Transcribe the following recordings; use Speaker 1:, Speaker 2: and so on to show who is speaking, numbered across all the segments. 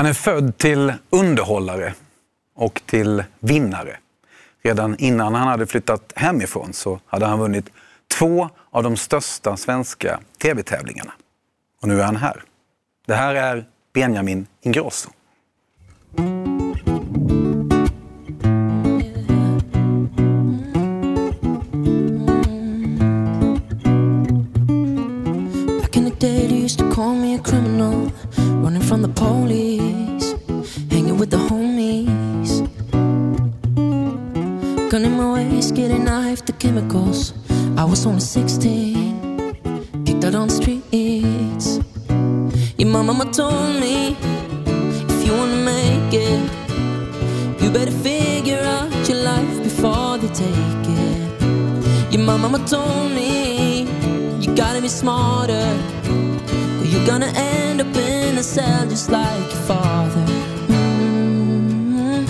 Speaker 1: Han är född till underhållare och till vinnare. Redan innan han hade flyttat hemifrån så hade han vunnit två av de största svenska tv-tävlingarna. Och nu är han här. Det här är Benjamin Ingrosso.
Speaker 2: Running from the police, hanging with the homies. Gun in my waist, getting knife to chemicals. I was only 16, kicked out on the streets. My mama told me, if you wanna make it, you better figure out your life before they take it. My mama told me, you gotta be smarter. Or you're gonna end a cell just like your father. Mm.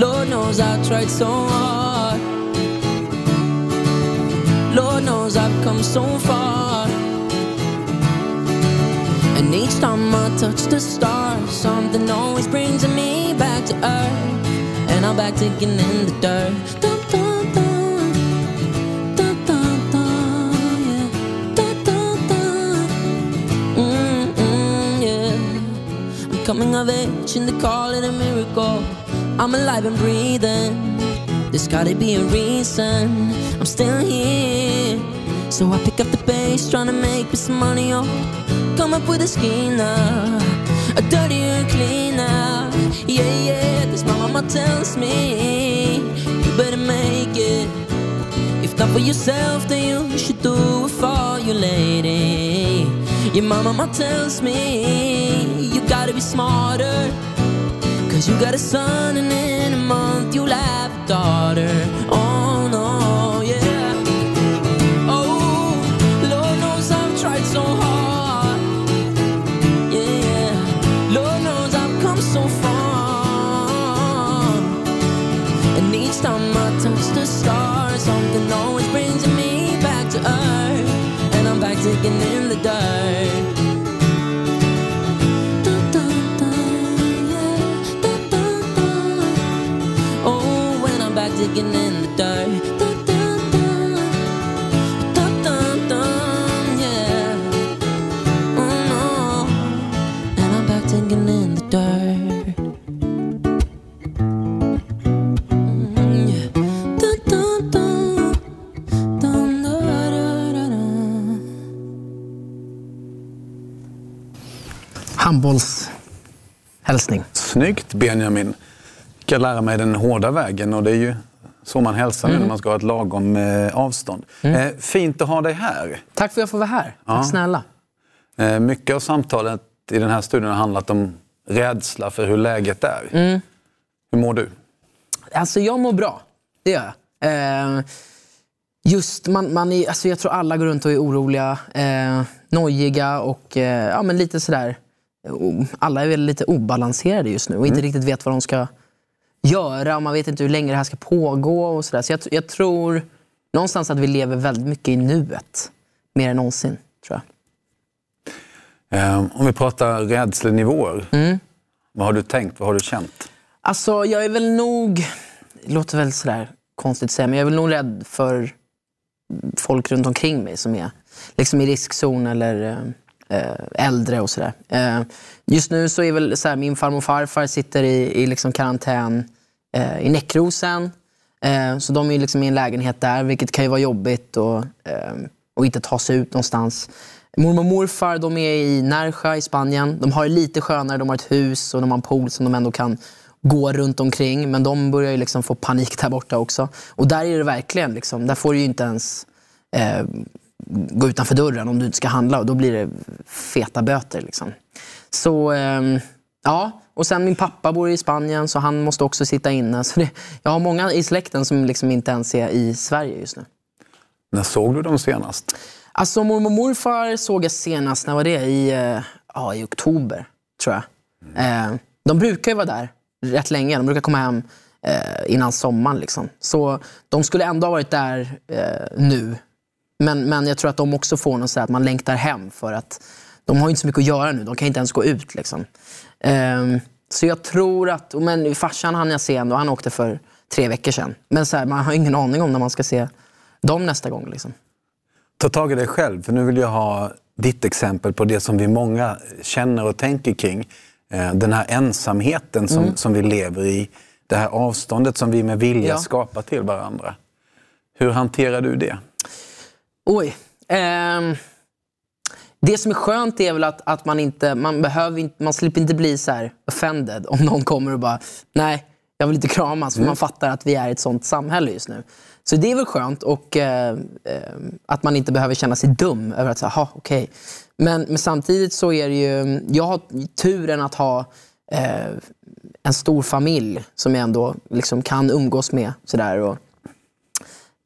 Speaker 2: Lord knows I tried so hard. Lord knows I've come so far. And each time I touch the stars, something always brings me back to earth. And I'm back digging in the dirt. Coming of age and they call it a miracle. I'm alive and breathing. There's gotta be a reason I'm still here. So I pick up the pace, trying to make me some money. Oh, come up with a scheme now, a dirtier, cleaner. Yeah, yeah. Cause my mama tells me you better make it. If not for yourself, then you should do it for your lady. My mama tells me you gotta be smarter. Cause you got a son and in a month you'll have a daughter. Oh no, yeah. Oh, Lord knows I've tried so hard. Yeah, Lord knows I've come so far. And each time I touch the stars, something always brings me back to earth. And I'm back digging in the dirt. Digging in the dirt. Dun, dun, dun. Dun, dun, dun, yeah. Oh, no. And I'm back digging in the dirt. Mm, yeah. Dun, dun, dun. Dun, da, da, da, da.
Speaker 3: Handbollshälsning.
Speaker 1: Snyggt Benjamin. Jag ska lära mig den hårda vägen och det är ju så man hälsar nu när man ska ha ett lagom eh, avstånd. Eh, fint att ha dig här.
Speaker 3: Tack för att jag får vara här. Tack
Speaker 1: Ja.
Speaker 3: snälla.
Speaker 1: Eh, mycket av samtalet i den här studion har handlat om rädsla för hur läget är. Hur mår du?
Speaker 3: Alltså jag mår bra. Det gör jag. Eh, just, man, man är, alltså jag tror alla går runt och är oroliga, eh, nojiga och eh, ja, men lite sådär. Alla är väl lite obalanserade just nu och inte riktigt vet vad de ska göra. Och man vet inte hur länge det här ska pågå. och sådär. Så jag, jag tror någonstans att vi lever väldigt mycket i nuet. Mer än någonsin, tror jag.
Speaker 1: Eh, om vi pratar rädslenivåer. Vad har du tänkt? Vad har du känt?
Speaker 3: Alltså, jag är väl nog... Det låter väl sådär konstigt att säga, men jag är väl nog rädd för folk runt omkring mig som är liksom i riskzon eller eh, äldre och sådär. Eh, just nu så är väl så här, min farmor och farfar sitter i, i liksom karantän Eh, i Näckrosen. Eh, så de är liksom i en lägenhet där, vilket kan ju vara jobbigt och, eh, och inte ta sig ut någonstans. Mormor och morfar de är i Nerja i Spanien. De har det lite skönare, de har ett hus och de har en pool som de ändå kan gå runt omkring. Men de börjar ju liksom få panik där borta också. Och där är det verkligen, liksom, där får du ju inte ens eh, gå utanför dörren om du inte ska handla och då blir det feta böter. Liksom. Så eh, ja, och sen min pappa bor i Spanien så han måste också sitta inne. Så det, jag har många i släkten som liksom inte ens är i Sverige just nu.
Speaker 1: När såg du dem senast?
Speaker 3: Alltså mormor och morfar såg jag senast, när var det? I, eh, ja, i oktober, tror jag. Eh, de brukar ju vara där rätt länge. De brukar komma hem eh, innan sommaren. Liksom. Så de skulle ändå ha varit där eh, nu. Men, men jag tror att de också får något så att man längtar hem för att de har inte så mycket att göra nu. De kan inte ens gå ut. Liksom. Ehm, så jag tror att... Men farsan hann jag se ändå. Han åkte för tre veckor sedan. Men så här, man har ingen aning om när man ska se dem nästa gång. Liksom.
Speaker 1: Ta tag i dig själv, för nu vill jag ha ditt exempel på det som vi många känner och tänker kring. Eh, den här ensamheten som,
Speaker 3: Mm.
Speaker 1: som vi lever i. Det här avståndet som vi med vilja
Speaker 3: Ja.
Speaker 1: skapar till varandra. Hur hanterar du det?
Speaker 3: Oj. Ehm, det som är skönt är väl att, att man inte, man behöver inte, man slipper inte bli så här offended om någon kommer och bara, nej, jag vill inte kramas. För man fattar att vi är ett sånt samhälle just nu. Så det är väl skönt och eh, eh, att man inte behöver känna sig dum över att säga, jaha, okej. Men, men samtidigt så är det ju, jag har turen att ha eh, en stor familj som jag ändå liksom kan umgås med. Sådär, och,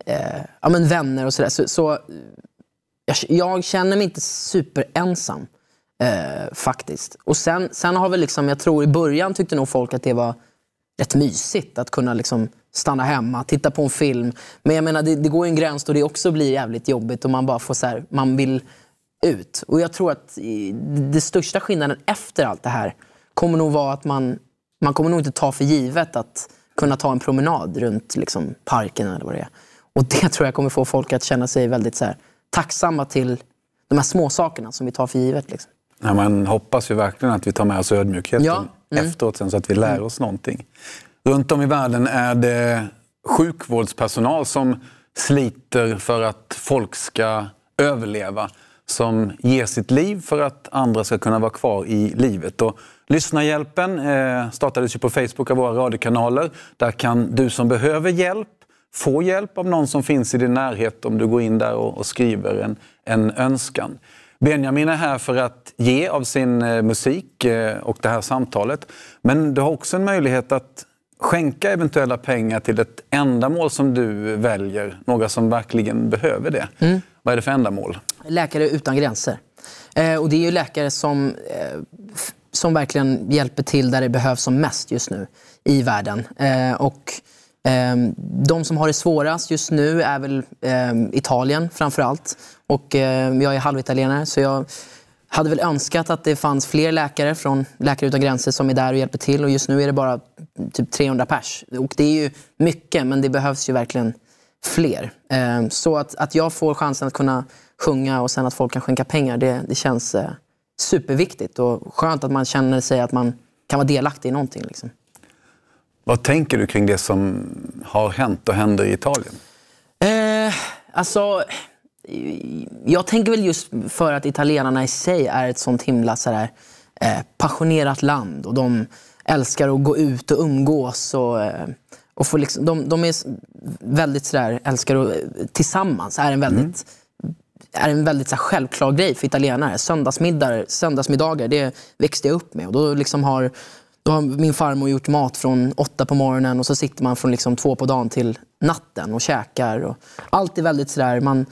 Speaker 3: eh, ja, men vänner och sådär. Så, så jag, jag känner mig inte superensam. Eh, faktiskt. Och sen, sen har vi liksom, jag tror i början tyckte nog folk att det var rätt mysigt att kunna liksom stanna hemma, titta på en film. Men jag menar, det, det går ju en gräns då det också blir jävligt jobbigt och man bara får så här, man vill ut. Och jag tror att den största skillnaden efter allt det här kommer nog vara att man, man kommer nog inte ta för givet att kunna ta en promenad runt liksom, parken eller vad det är. Och det tror jag kommer få folk att känna sig väldigt så här, tacksamma till de här små sakerna som vi tar för givet. Liksom.
Speaker 1: Ja, man hoppas ju verkligen att vi tar med oss ödmjukheten
Speaker 3: Ja. Mm.
Speaker 1: efteråt sen så att vi lär oss någonting. Runt om i världen är det sjukvårdspersonal som sliter för att folk ska överleva. Som ger sitt liv för att andra ska kunna vara kvar i livet. Och Lyssnarhjälpen eh, startades ju på Facebook av våra radiokanaler. Där kan du som behöver hjälp få hjälp av någon som finns i din närhet om du går in där och, och skriver en, en önskan. Benjamin är här för att ge av sin eh, musik eh, och det här samtalet. Men du har också en möjlighet att skänka eventuella pengar till ett ändamål som du väljer. Några som verkligen behöver det. Vad är det för ändamål?
Speaker 3: Läkare utan gränser. Eh, och det är ju läkare som, eh, som verkligen hjälper till där det behövs som mest just nu i världen. Eh, och Ehm, de som har det svårast just nu är väl ehm, Italien framför allt. Och ehm, jag är halvitalienare så jag hade väl önskat att det fanns fler läkare från Läkare utan gränser som är där och hjälper till. Och just nu är det bara typ 300 pers. Och det är ju mycket, men det behövs ju verkligen fler. Så att, att jag får chansen att kunna sjunga och sen att folk kan skänka pengar, det, det känns eh, superviktigt. Och skönt att man känner sig att man kan vara delaktig i någonting. Liksom.
Speaker 1: Vad tänker du kring det som har hänt och händer i Italien?
Speaker 3: Eh, alltså, jag tänker väl just för att italienarna i sig är ett sånt himla sådär, eh, passionerat land och de älskar att gå ut och umgås. Och, eh, och få liksom, de, de är väldigt sådär, älskar att eh, tillsammans, är en väldigt är en väldigt så här, självklar grej för italienare. Söndagsmiddagar, söndagsmiddagar, det växte jag upp med. Och då, liksom har, då har min farmor gjort mat från åtta på morgonen och så sitter man från liksom två på dagen till natten och käkar. Och allt är väldigt sådär, man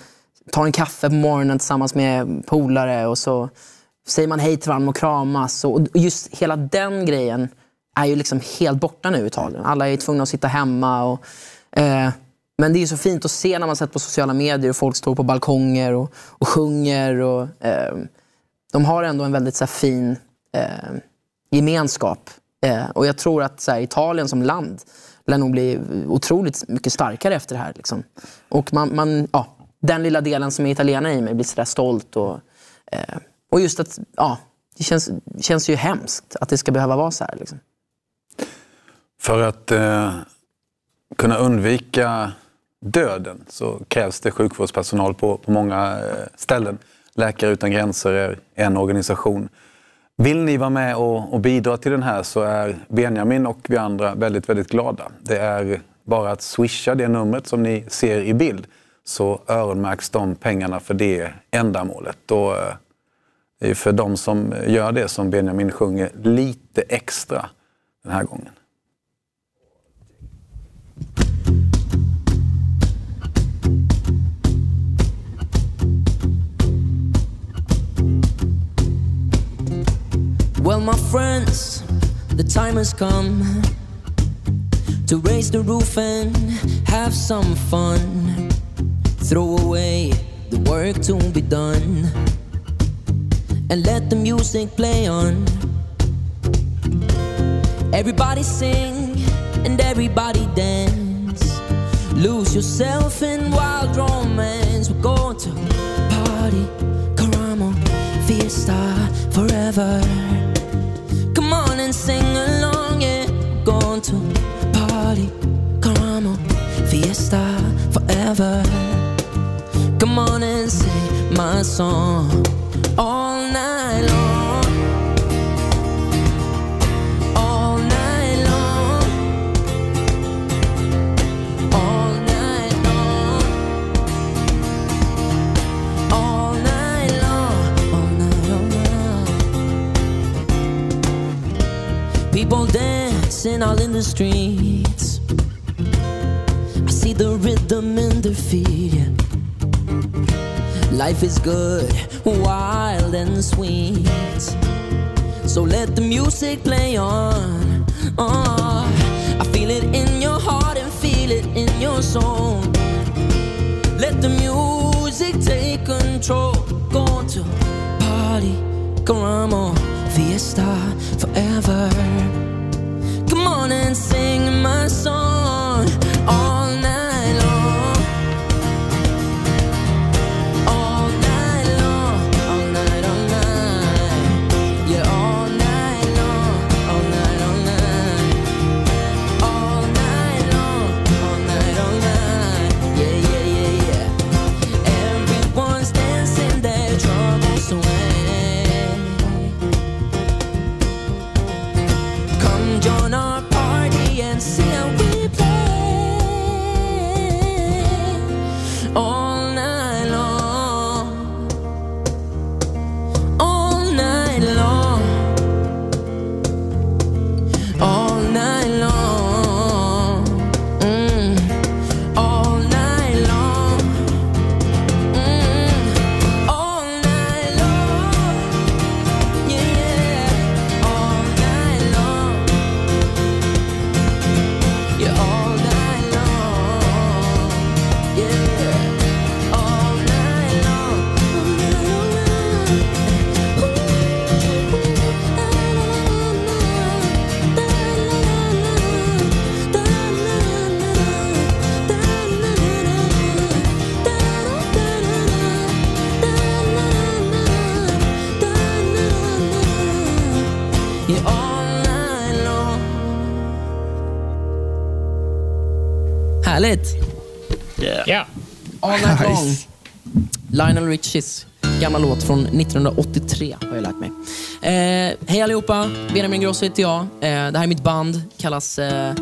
Speaker 3: tar en kaffe på morgonen tillsammans med polare och så säger man hej till varandra och kramas. Och just hela den grejen är ju liksom helt borta nu i Italien. Alla är tvungna att sitta hemma. Och, eh, men det är så fint att se när man sett på sociala medier och folk står på balkonger och, och sjunger. Och, eh, de har ändå en väldigt så här, fin eh, gemenskap. Eh, och jag tror att så här, Italien som land lär nog bli otroligt mycket starkare efter det här. Liksom. Och man, man, ja, den lilla delen som är italienare i mig blir sådär stolt. Och, eh, och just att, ja, det känns, känns ju hemskt att det ska behöva vara så här. Liksom.
Speaker 1: För att eh, kunna undvika döden så krävs det sjukvårdspersonal på, på många eh, ställen. Läkare utan gränser är en organisation. Vill ni vara med och, och bidra till den här så är Benjamin och vi andra väldigt, väldigt glada. Det är bara att swisha det numret som ni ser i bild så öronmärks de pengarna för det ändamålet. Och, det är för de som gör det som Benjamin sjunger lite extra den här gången.
Speaker 2: Well, my friends, the time has come to raise the roof and have some fun. Throw away the work to be done and let the music play on. Everybody sing and everybody dance. Lose yourself in wild romance. We're going to party, caramo, fiesta forever. Come on and sing along, yeah. Going to party, caramo, fiesta forever. Come on and sing my song dancing all in the streets. I see the rhythm in their feet. Life is good, wild and sweet. So let the music play on. Oh, I feel it in your heart and feel it in your soul. Let the music take control. Go to party, caramo, fiesta forever morning singing my song.
Speaker 3: Lionel gammal gamla låt från 1983 har jag lärt mig. Eh, hej allihopa, Benjamin Grosso heter jag. Eh, det här är mitt band, kallas eh,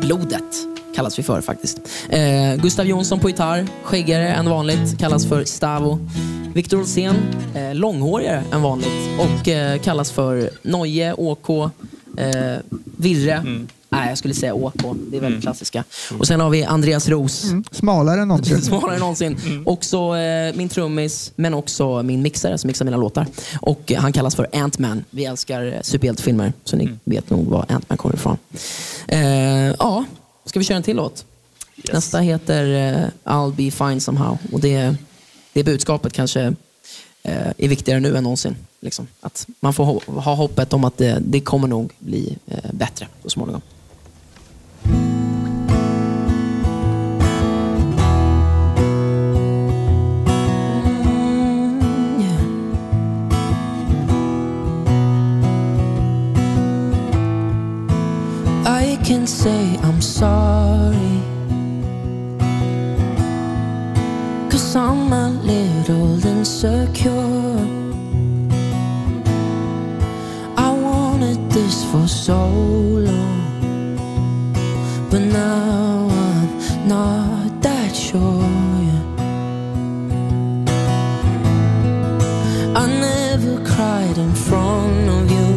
Speaker 3: Blodet. Kallas vi för faktiskt. Eh, Gustav Jonsson på gitarr, skäggigare än vanligt, kallas för Stavo. Viktor Olsén, eh, långhårigare än vanligt och eh, kallas för Noje, OK, eh, Virre. Mm. Nej, jag skulle säga OK. Det är väldigt klassiska. Och sen har vi Andreas Ros.
Speaker 4: Smalare än någonsin.
Speaker 3: Smalare än någonsin. Också eh, min trummis, men också min mixare som mixar mina låtar. Och eh, han kallas för Ant-Man. Vi älskar eh, superhjältefilmer, så ni vet nog var Ant-Man kommer ifrån. Eh, ja, ska vi köra en till låt? Nästa heter eh, I'll be fine somehow. Och det, det budskapet kanske eh, är viktigare nu än någonsin. Liksom. Att man får ho- ha hoppet om att det, det kommer nog bli eh, bättre så småningom. Can say I'm sorry. Cause I'm a little insecure. I wanted this for so long. But now I'm not that sure. yeah. I never cried in front of you.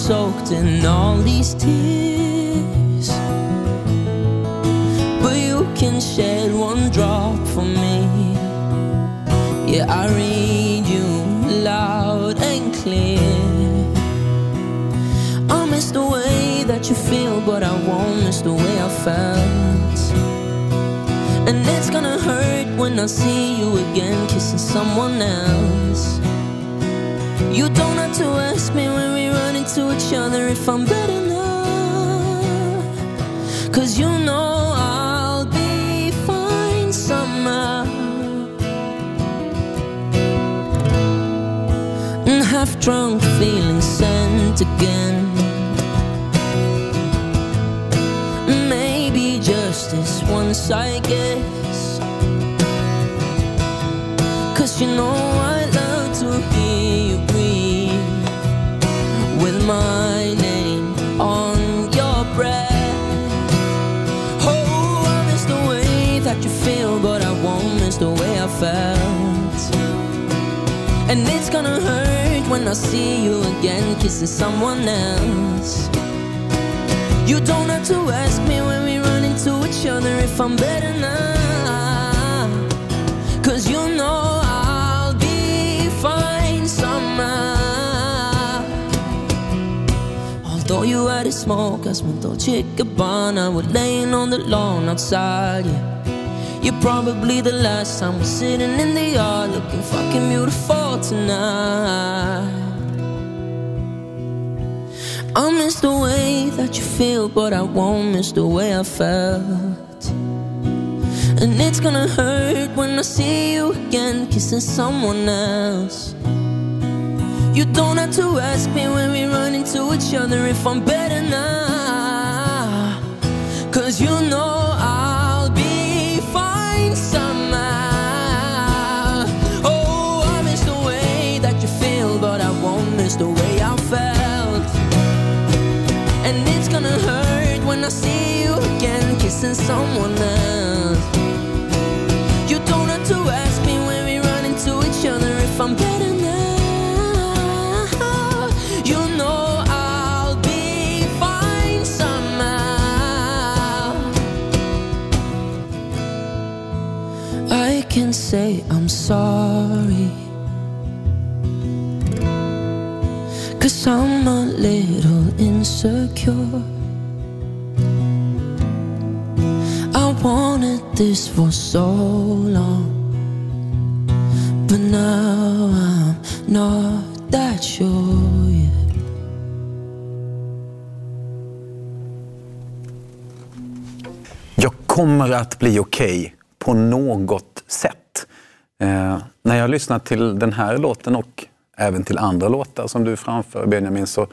Speaker 3: Soaked in all these tears. But you can shed one drop for me. Yeah, I read you loud and clear. I miss the way that you feel, but I won't miss the way I felt.
Speaker 2: And it's gonna hurt when I see you again kissing someone else. Other if I'm better now. Cause you know I'll be fine somehow. And half drunk, feeling sent again. Maybe just this once, I guess. Cause you know feel, but I won't miss the way I felt. And it's gonna hurt when I see you again kissing someone else. You don't have to ask me when we run into each other if I'm better now. Cause you know I'll be fine somehow. Although you had a smoke, I smelled Dolce Gabbana. We're laying on the lawn outside, yeah. You're probably the last time we're sitting in the yard looking fucking beautiful tonight. I miss the way that you feel, but I won't miss the way I felt. And it's gonna hurt when I see you again kissing someone else. You don't have to ask me when we run into each other if I'm better now. Cause you know see you again kissing someone else. You don't have to ask me when we run into each other if I'm better now. You know I'll be fine somehow. I can say I'm sorry. Cause I'm a little insecure. Wanted this for so long. But now I'm not that sure yet.
Speaker 1: Jag kommer att bli okej på något sätt. Eh, när jag lyssnar till den här låten och även till andra låtar som du framför Benjamin så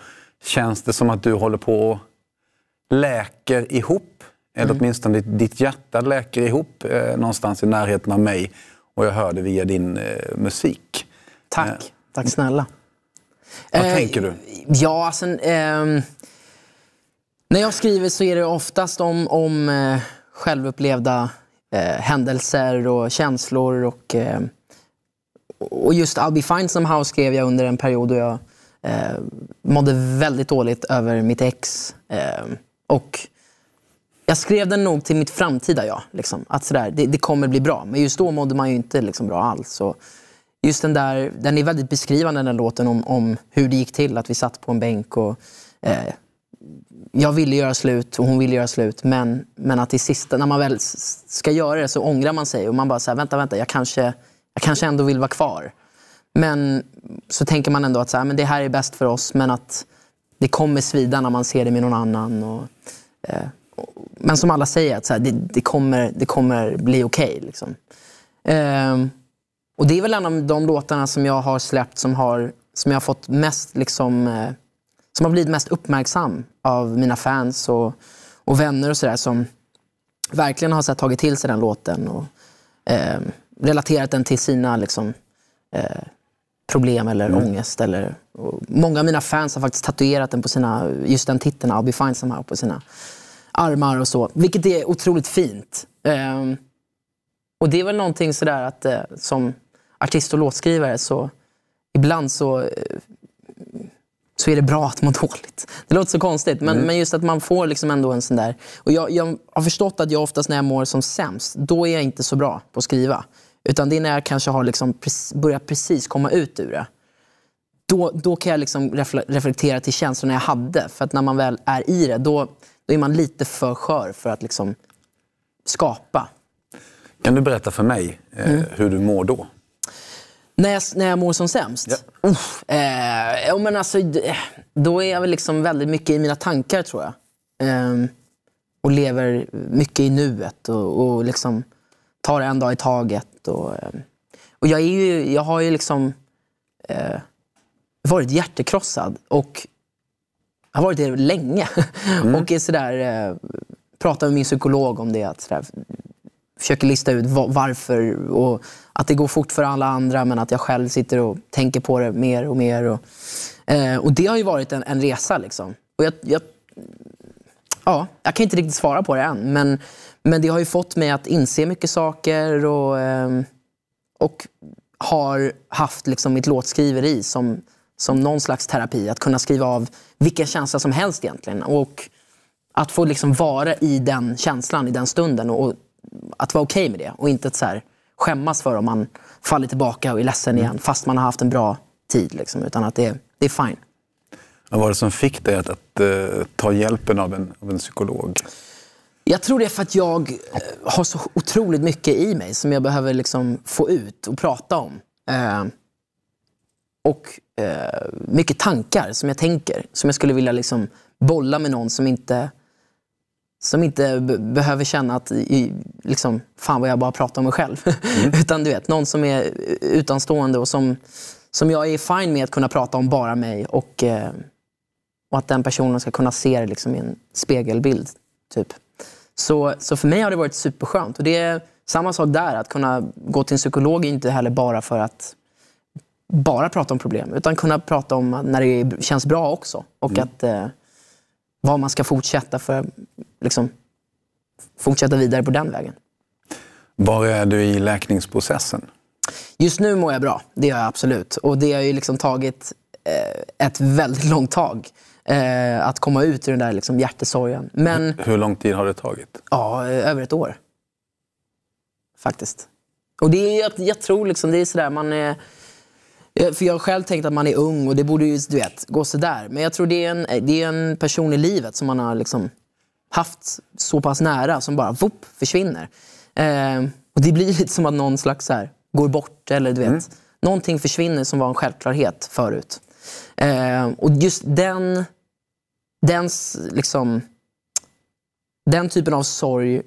Speaker 1: känns det som att du håller på och läker ihop. Eller åtminstone ditt, ditt hjärta läker ihop eh, någonstans i närheten av mig. Och jag hör det via din eh, musik.
Speaker 3: Tack.
Speaker 1: Eh,
Speaker 3: Tack snälla.
Speaker 1: Vad
Speaker 3: Eh,
Speaker 1: tänker du?
Speaker 3: Ja, alltså, ehm, när jag skriver så är det oftast om, om eh, självupplevda eh, händelser och känslor. Och, eh, och just I'll be fine somehow skrev jag under en period då jag eh, mådde väldigt dåligt över mitt ex. Eh, och jag skrev den nog till mitt framtida jag. Liksom. Att sådär, det, det kommer bli bra. Men just då mådde man ju inte liksom, bra alls. Och just den där, den är väldigt beskrivande den låten om, om hur det gick till. Att vi satt på en bänk och eh, jag ville göra slut och hon ville göra slut. Men, men att i sista, när man väl ska göra det så ångrar man sig. Och man bara, så här, vänta, vänta, jag kanske, jag kanske ändå vill vara kvar. Men så tänker man ändå att så här, men det här är bäst för oss. Men att det kommer svida när man ser det med någon annan. Och, eh, men som alla säger, att så här, det, det, kommer, det kommer bli okej. liksom. Ehm, och det är väl en av de låtarna som jag har släppt som har, som jag har fått mest liksom, eh, som har blivit mest uppmärksam av mina fans och, och vänner och sådär som verkligen har så här, tagit till sig den låten och eh, relaterat den till sina liksom, eh, problem eller ångest. Eller, många av mina fans har faktiskt tatuerat den på sina, just den titeln, I'll be fine somehow, på sina armar och så. Vilket är otroligt fint. Ehm, och det är väl någonting sådär att eh, som artist och låtskrivare så ibland så, eh, så är det bra att må dåligt. Det låter så konstigt, men, men just att man får liksom ändå en sån där... Och jag, jag har förstått att jag oftast när jag mår som sämst, då är jag inte så bra på att skriva. Utan det är när jag kanske har liksom pre- börjat precis komma ut ur det. Då, då kan jag liksom refle- reflektera till känslorna jag hade. För att när man väl är i det, då, då är man lite för skör för att liksom skapa.
Speaker 1: Kan du berätta för mig eh,
Speaker 3: Mm.
Speaker 1: hur du mår då?
Speaker 3: När jag, när jag mår som sämst? Uff, eh, ja, men alltså, då är jag väl liksom väldigt mycket i mina tankar tror jag. Ehm, och lever mycket i nuet och, och liksom tar en dag i taget. Och, ehm, och jag, är ju, jag har ju liksom eh, varit hjärtekrossad och har varit det länge. och är sådär, eh, pratar med min psykolog om det. Att sådär, försöker lista ut va- varför och att det går fort för alla andra men att jag själv sitter och tänker på det mer och mer. Och, eh, och det har ju varit en, en resa. Liksom. Och jag, jag, ja, jag kan inte riktigt svara på det än men, men det har ju fått mig att inse mycket saker och, ehm, och har haft liksom mitt låtskriveri som, som någon slags terapi. Att kunna skriva av vilken känsla som helst egentligen. Och att få liksom vara i den känslan, i den stunden. Och att vara okej med det. Och inte så här skämmas för om man faller tillbaka och är ledsen igen. Fast man har haft en bra tid. Liksom, utan att det, det är fine.
Speaker 1: Vad var det som fick dig att, att eh, ta hjälpen av en, av en psykolog?
Speaker 3: Jag tror det är för att jag eh, har så otroligt mycket i mig som jag behöver liksom få ut och prata om. Eh, och eh, mycket tankar som jag tänker, som jag skulle vilja liksom bolla med någon som inte, som inte be- behöver känna att i, liksom, fan vad jag bara pratar om mig själv. Utan du vet, någon som är utanstående och som, som jag är fine med att kunna prata om bara mig. Och, eh, och att den personen ska kunna se det liksom i en spegelbild. Typ. Så, så för mig har det varit superskönt. Och det är samma sak där, att kunna gå till en psykolog är inte heller bara för att bara prata om problem, utan kunna prata om när det känns bra också. Och att eh, vad man ska fortsätta för liksom, fortsätta vidare på den vägen.
Speaker 1: Var är du i läkningsprocessen?
Speaker 3: Just nu mår jag bra, det gör jag absolut. Och det har ju liksom tagit eh, ett väldigt långt tag eh, att komma ut ur den där liksom hjärtesorgen. Men
Speaker 1: Hur lång tid har det tagit?
Speaker 3: Ja, över ett år. Faktiskt. Och det är, jag, jag tror liksom, det är sådär, man är... För jag har själv tänkt att man är ung och det borde ju, du vet, gå sådär. Men jag tror det är en, det är en person i livet som man har liksom haft så pass nära som bara whoop, försvinner. Eh, och det blir lite som att någon slags så här, går bort eller du vet, någonting försvinner som var en självklarhet förut. Eh, och just den, den s- liksom den typen av sorg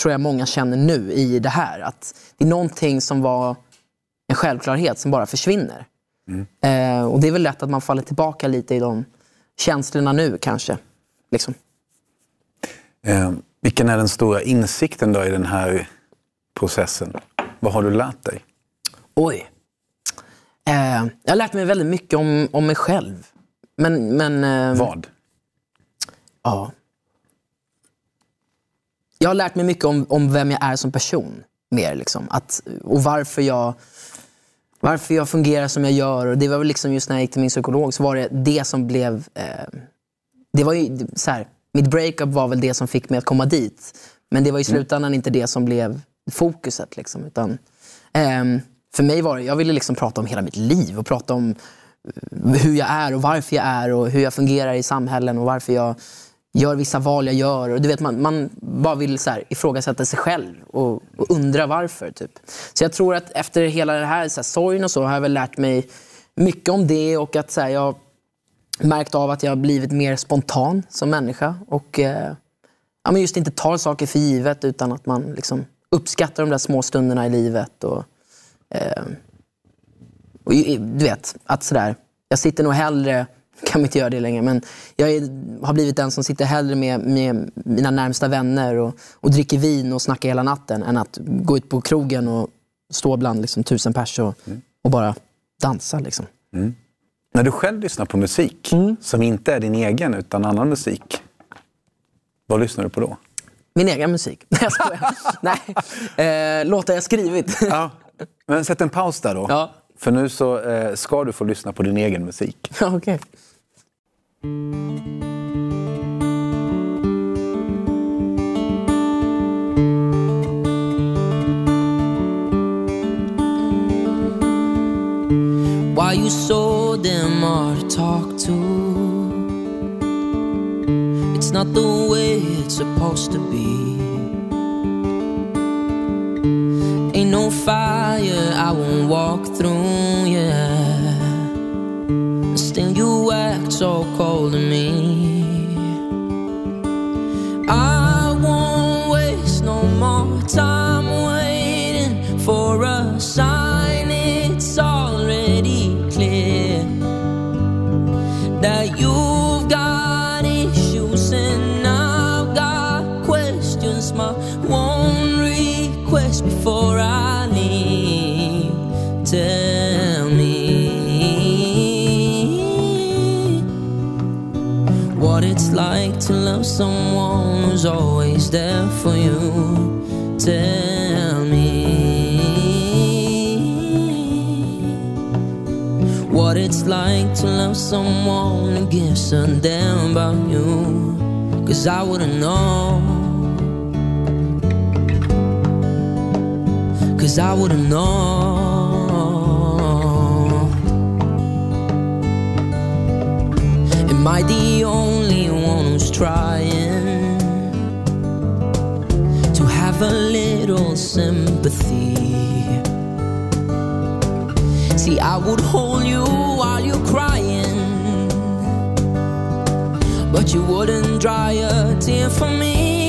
Speaker 3: tror jag många känner nu i det här. Att det är någonting som var en självklarhet som bara försvinner. Eh, och det är väl lätt att man faller tillbaka lite i de känslorna nu kanske. Liksom.
Speaker 1: Eh, vilken är den stora insikten då i den här processen? Vad har du lärt dig?
Speaker 3: Oj. Eh, jag har lärt mig väldigt mycket om, om mig själv. Men, men, eh,
Speaker 1: Vad?
Speaker 3: Ja. Jag har lärt mig mycket om, om vem jag är som person. Mer liksom. Att, och varför jag, varför jag fungerar som jag gör. Och det var väl liksom just när jag gick till min psykolog så var det det som blev... Eh, det var ju, så här, mitt breakup var väl det som fick mig att komma dit. Men det var i slutändan inte det som blev fokuset. Liksom, utan, ehm, för mig var det, jag ville liksom prata om hela mitt liv och prata om hur jag är och varför jag är och hur jag fungerar i samhällen och varför jag gör vissa val jag gör. Och du vet, man, man bara vill så här, ifrågasätta sig själv och, och undra varför. Typ. Så jag tror att efter hela det här, så här sorgen och så har jag väl lärt mig mycket om det och att så här, jag märkt av att jag har blivit mer spontan som människa. Och eh, ja, men just inte tar saker för givet utan att man liksom uppskattar de där små stunderna i livet. Och, eh, och du vet, att sådär, jag sitter nog hellre, kan man inte göra det längre, men jag är, har blivit den som sitter hellre med, med mina närmsta vänner och, och dricker vin och snackar hela natten än att gå ut på krogen och stå bland liksom, tusen pers och, och bara dansa. Liksom.
Speaker 1: När du själv lyssnar på musik som inte är din egen utan annan musik, vad lyssnar du på då?
Speaker 3: Min egen musik. Nej, jag skojar. Nej, eh, låtar jag skrivit.
Speaker 1: Ja. Men sätt en paus där då.
Speaker 3: Ja.
Speaker 1: För nu så eh, ska du få lyssna på din egen musik.
Speaker 3: Okej.
Speaker 2: Why you so damn hard to talk to? It's not the way it's supposed to be. Ain't no fire I won't walk through, yeah. So cold to me. I won't waste no more time waiting for a sign. To love someone who's always there for you. Tell me what it's like to love someone who gives a damn about you. Cause I wouldn't know. Cause I wouldn't know. Am I the only one who's trying to have a little sympathy? See, I would hold you while you're crying, but you wouldn't dry a tear for me.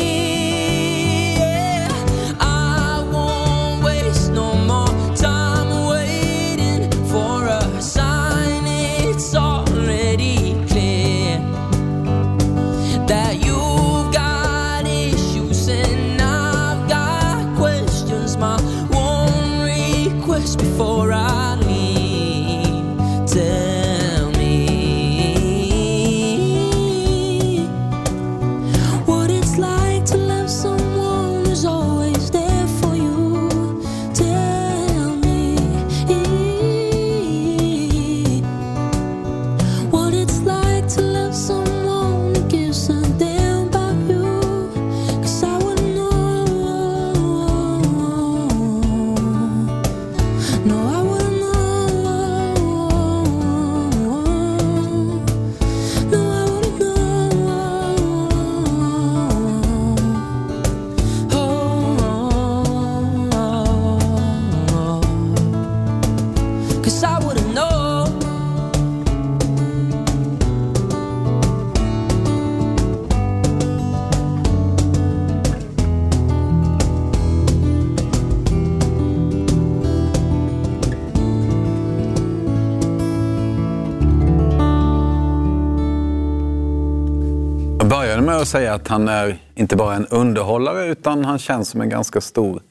Speaker 1: Säga att han är inte bara en underhållare utan han känns som en ganska stor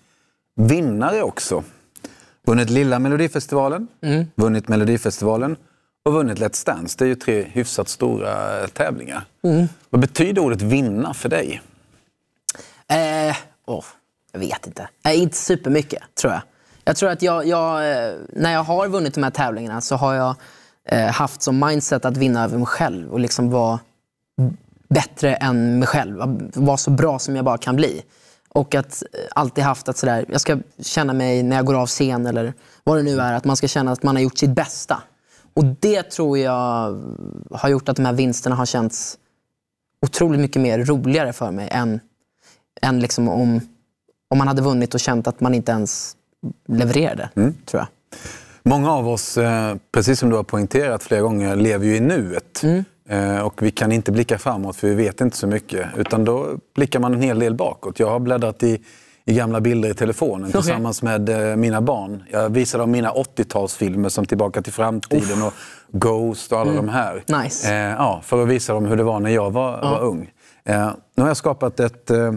Speaker 1: vinnare också. Vunnit Lilla Melodifestivalen, vunnit Melodifestivalen och vunnit Let's Dance. Det är ju tre hyfsat stora tävlingar. Vad betyder ordet vinna för dig?
Speaker 3: Eh, åh, jag vet inte. Eh, inte supermycket, tror jag. Jag tror att jag, jag, eh, när jag har vunnit de här tävlingarna så har jag eh, haft som mindset att vinna över mig själv och liksom vara bättre än mig själv. Vara så bra som jag bara kan bli. Och att eh, alltid haft att sådär, jag ska känna mig när jag går av scen eller vad det nu är, att man ska känna att man har gjort sitt bästa. Och det tror jag har gjort att de här vinsterna har känts otroligt mycket mer roligare för mig än, än liksom om, om man hade vunnit och känt att man inte ens levererade, tror jag.
Speaker 1: Många av oss, eh, precis som du har poängterat flera gånger, lever ju i nuet. Eh, Och vi kan inte blicka framåt för vi vet inte så mycket. Utan då blickar man en hel del bakåt. Jag har bläddrat i, i gamla bilder i telefonen
Speaker 3: Okej.
Speaker 1: tillsammans med eh, mina barn. Jag visar dem mina 80-talsfilmer som Tillbaka till framtiden och Ghost och alla de här.
Speaker 3: Nice.
Speaker 1: Eh, ja, för att visa dem hur det var när jag var, var ung. Eh, nu har jag skapat ett eh,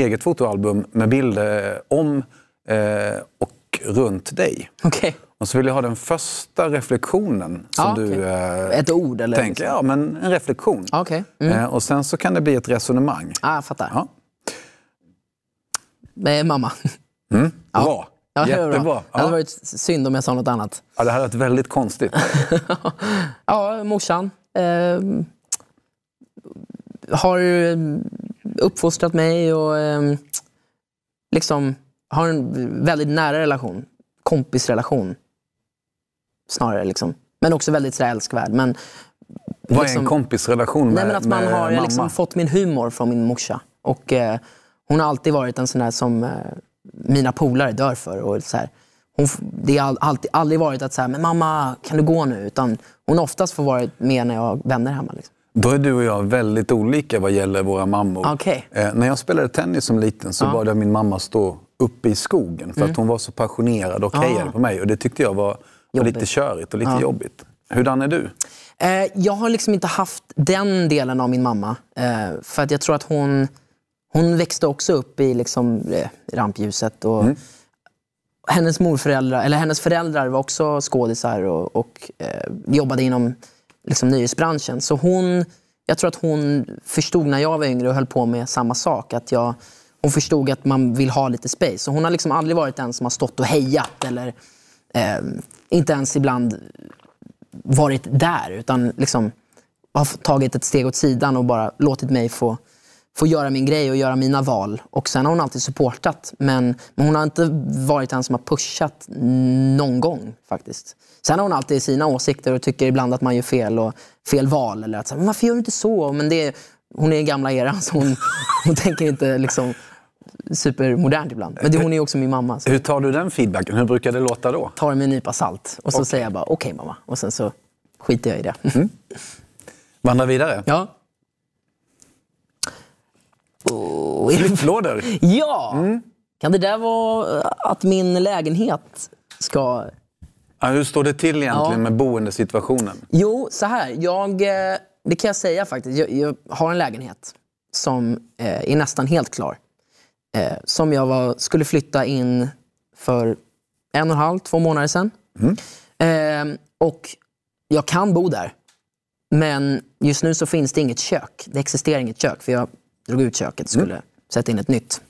Speaker 1: eget fotoalbum med bilder om eh, runt dig.
Speaker 3: Okej.
Speaker 1: Och så vill jag ha den första reflektionen som
Speaker 3: Ja,
Speaker 1: du
Speaker 3: okej.
Speaker 1: eh,
Speaker 3: Ett ord eller?
Speaker 1: tänker.
Speaker 3: liksom?
Speaker 1: Ja, men en reflektion.
Speaker 3: Ja, Okej. Mm.
Speaker 1: Eh, och sen så kan det bli ett resonemang.
Speaker 3: Ah, jag fattar.
Speaker 1: Ja.
Speaker 3: Med mamma.
Speaker 1: Bra.
Speaker 3: Ja, det var
Speaker 1: Jättebra.
Speaker 3: bra. Det hade
Speaker 1: Ja.
Speaker 3: varit synd om jag sa något annat.
Speaker 1: Ja, det här varit väldigt konstigt.
Speaker 3: Ja, morsan. Eh, har eh, uppfostrat mig och eh, liksom har en väldigt nära relation. Kompisrelation. Snarare liksom. Men också väldigt så här, älskvärd. Men,
Speaker 1: Vad är
Speaker 3: liksom-
Speaker 1: en kompisrelation med,
Speaker 3: Nej, men att man har
Speaker 1: mamma?
Speaker 3: liksom fått min humor från min morsa. Och, eh, hon har alltid varit en sån där som... Eh, mina polare dör för. Och så här, hon, det har alltid, aldrig varit att så här, men mamma, kan du gå nu? Utan hon har oftast får varit med när jag har vänner hemma. Liksom.
Speaker 1: Då är du och jag väldigt olika vad gäller våra mammor.
Speaker 3: Okej.
Speaker 1: Eh, när jag spelade tennis som liten så bad jag min mamma stå uppe i skogen för
Speaker 3: Mm.
Speaker 1: att hon var så passionerad och hejade på mig. Och det tyckte jag var, var lite körigt och lite jobbigt. Hurdan är du?
Speaker 3: Eh, jag har liksom inte haft den delen av min mamma. Eh, för att jag tror att hon, hon växte också upp i liksom, eh, rampljuset. Och hennes, morföräldrar, eller hennes föräldrar var också skådisar och, och eh, jobbade inom liksom, nöjesbranschen. Så hon, jag tror att hon förstod när jag var yngre och höll på med samma sak. Att jag, hon förstod att man vill ha lite space. Så hon har liksom aldrig varit den som har stått och hejat. Eller, eh, inte ens ibland varit där utan liksom har tagit ett steg åt sidan och bara låtit mig få, få göra min grej och göra mina val. Och sen har hon alltid supportat men, men hon har inte varit den som har pushat någon gång faktiskt. Sen har hon alltid sina åsikter och tycker ibland att man gör fel och fel val. Eller att varför gör du inte så? Men det hon är i gamla eran så hon, hon tänker inte liksom supermodernt ibland. Men det, hon är också min mamma. Så
Speaker 1: Hur tar du den feedbacken? Hur brukar det låta då?
Speaker 3: tar det med en nypa salt. Och så säger jag bara okej mamma. Och sen så skiter jag i det.
Speaker 1: Vandra vidare.
Speaker 3: Ja. Oh,
Speaker 1: Flyttlådor.
Speaker 3: ja! Kan det där vara eh, att min lägenhet ska...
Speaker 1: Ja, hur står det till egentligen
Speaker 3: Ja.
Speaker 1: med boendesituationen?
Speaker 3: Jo, så här. Jag, eh, det kan jag säga faktiskt. Jag, jag har en lägenhet som eh, är nästan helt klar. Eh, som jag var, skulle flytta in för en och en halv, två månader sedan. Eh, och jag kan bo där. Men just nu så finns det inget kök. Det existerar inget kök. För jag drog ut köket och skulle sätta in ett nytt.